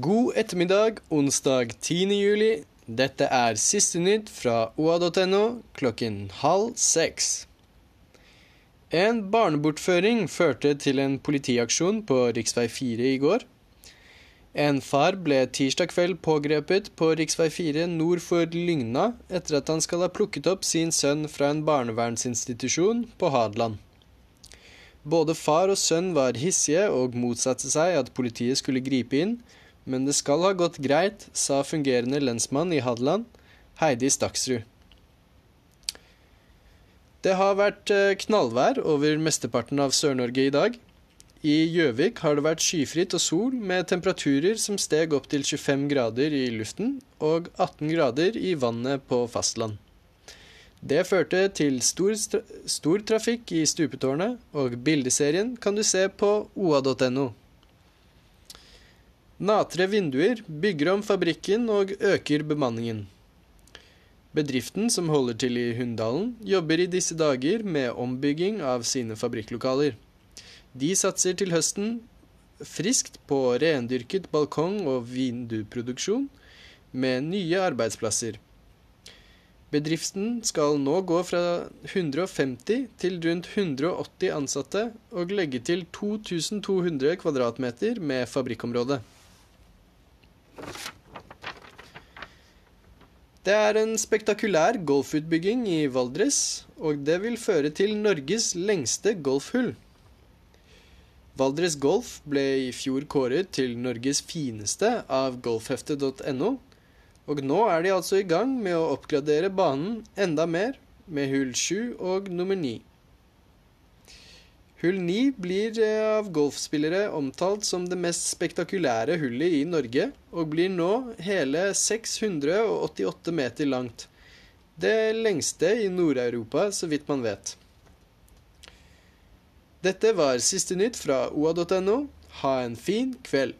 God ettermiddag onsdag 10. juli. Dette er siste nytt fra oa.no klokken halv seks. En barnebortføring førte til en politiaksjon på rv. 4 i går. En far ble tirsdag kveld pågrepet på rv. 4 nord for Lygna etter at han skal ha plukket opp sin sønn fra en barnevernsinstitusjon på Hadeland. Både far og sønn var hissige og motsatte seg at politiet skulle gripe inn, men det skal ha gått greit, sa fungerende lensmann i Hadeland, Heidi Staksrud. Det har vært eh, knallvær over mesteparten av Sør-Norge i dag. I Gjøvik har det vært skyfritt og sol, med temperaturer som steg opp til 25 grader i luften og 18 grader i vannet på fastland. Det førte til stor, stor trafikk i stupetårnet, og bildeserien kan du se på oa.no. Natre vinduer bygger om fabrikken og øker bemanningen. Bedriften som holder til i Hunndalen, jobber i disse dager med ombygging av sine fabrikklokaler. De satser til høsten friskt på rendyrket balkong- og vinduproduksjon med nye arbeidsplasser. Bedriften skal nå gå fra 150 til rundt 180 ansatte og legge til 2200 kvadratmeter med fabrikkområde. Det er en spektakulær golfutbygging i Valdres, og det vil føre til Norges lengste golfhull. Valdres Golf ble i fjor kåret til Norges fineste av golfheftet.no, og nå er de altså i gang med å oppgradere banen enda mer, med hull 7 og nummer 9. Hull 9 blir eh, av golfspillere omtalt som det mest spektakulære hullet i Norge, og blir nå hele 688 meter langt. Det lengste i Nord-Europa, så vidt man vet. Dette var siste nytt fra oa.no. Ha en fin kveld.